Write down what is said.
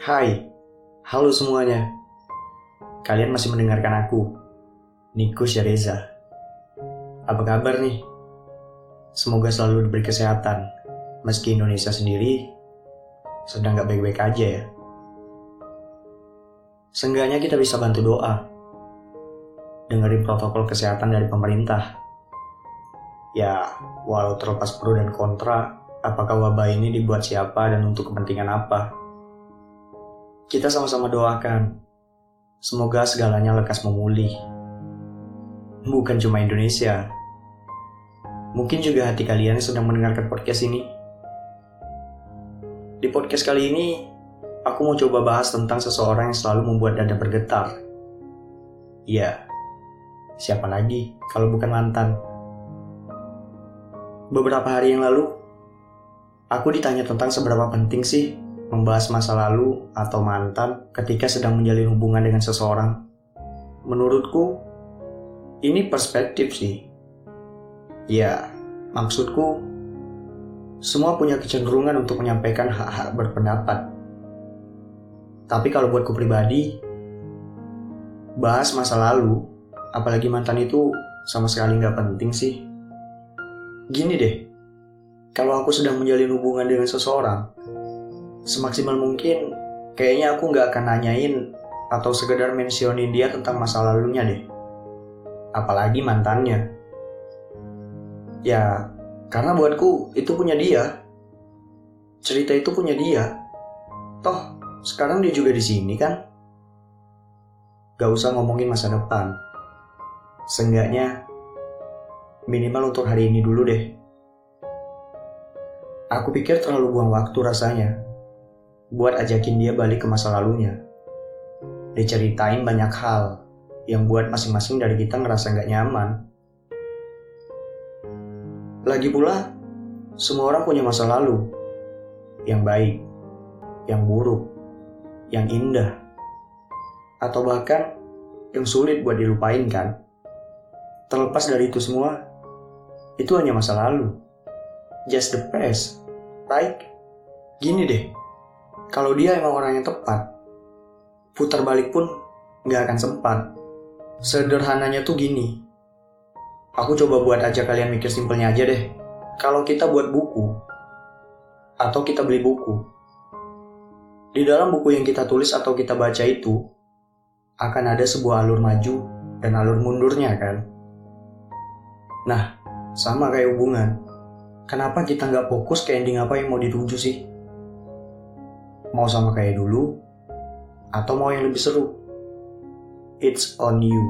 Hai, halo semuanya. Kalian masih mendengarkan aku, Niko Syareza. Apa kabar nih? Semoga selalu diberi kesehatan, meski Indonesia sendiri sedang gak baik-baik aja ya. Seenggaknya kita bisa bantu doa, dengerin protokol kesehatan dari pemerintah. Ya, walau terlepas pro dan kontra, apakah wabah ini dibuat siapa dan untuk kepentingan apa? Kita sama-sama doakan. Semoga segalanya lekas memulih. Bukan cuma Indonesia. Mungkin juga hati kalian sedang mendengarkan podcast ini. Di podcast kali ini, aku mau coba bahas tentang seseorang yang selalu membuat dada bergetar. Ya, siapa lagi kalau bukan mantan? Beberapa hari yang lalu, aku ditanya tentang seberapa penting sih membahas masa lalu atau mantan ketika sedang menjalin hubungan dengan seseorang. Menurutku, ini perspektif sih. Ya, maksudku, semua punya kecenderungan untuk menyampaikan hak-hak berpendapat. Tapi kalau buatku pribadi, bahas masa lalu, apalagi mantan itu sama sekali nggak penting sih. Gini deh, kalau aku sedang menjalin hubungan dengan seseorang, semaksimal mungkin kayaknya aku nggak akan nanyain atau sekedar mentionin dia tentang masa lalunya deh. Apalagi mantannya. Ya, karena buatku itu punya dia. Cerita itu punya dia. Toh, sekarang dia juga di sini kan? Gak usah ngomongin masa depan. Seenggaknya, minimal untuk hari ini dulu deh. Aku pikir terlalu buang waktu rasanya buat ajakin dia balik ke masa lalunya. Diceritain banyak hal yang buat masing-masing dari kita ngerasa gak nyaman. Lagi pula, semua orang punya masa lalu. Yang baik, yang buruk, yang indah. Atau bahkan yang sulit buat dilupain kan. Terlepas dari itu semua, itu hanya masa lalu. Just the past, right? Gini deh, kalau dia emang orang yang tepat, putar balik pun nggak akan sempat. Sederhananya tuh gini. Aku coba buat aja kalian mikir simpelnya aja deh. Kalau kita buat buku, atau kita beli buku, di dalam buku yang kita tulis atau kita baca itu, akan ada sebuah alur maju dan alur mundurnya kan? Nah, sama kayak hubungan. Kenapa kita nggak fokus ke ending apa yang mau dituju sih? Mau sama kayak dulu? Atau mau yang lebih seru? It's on you.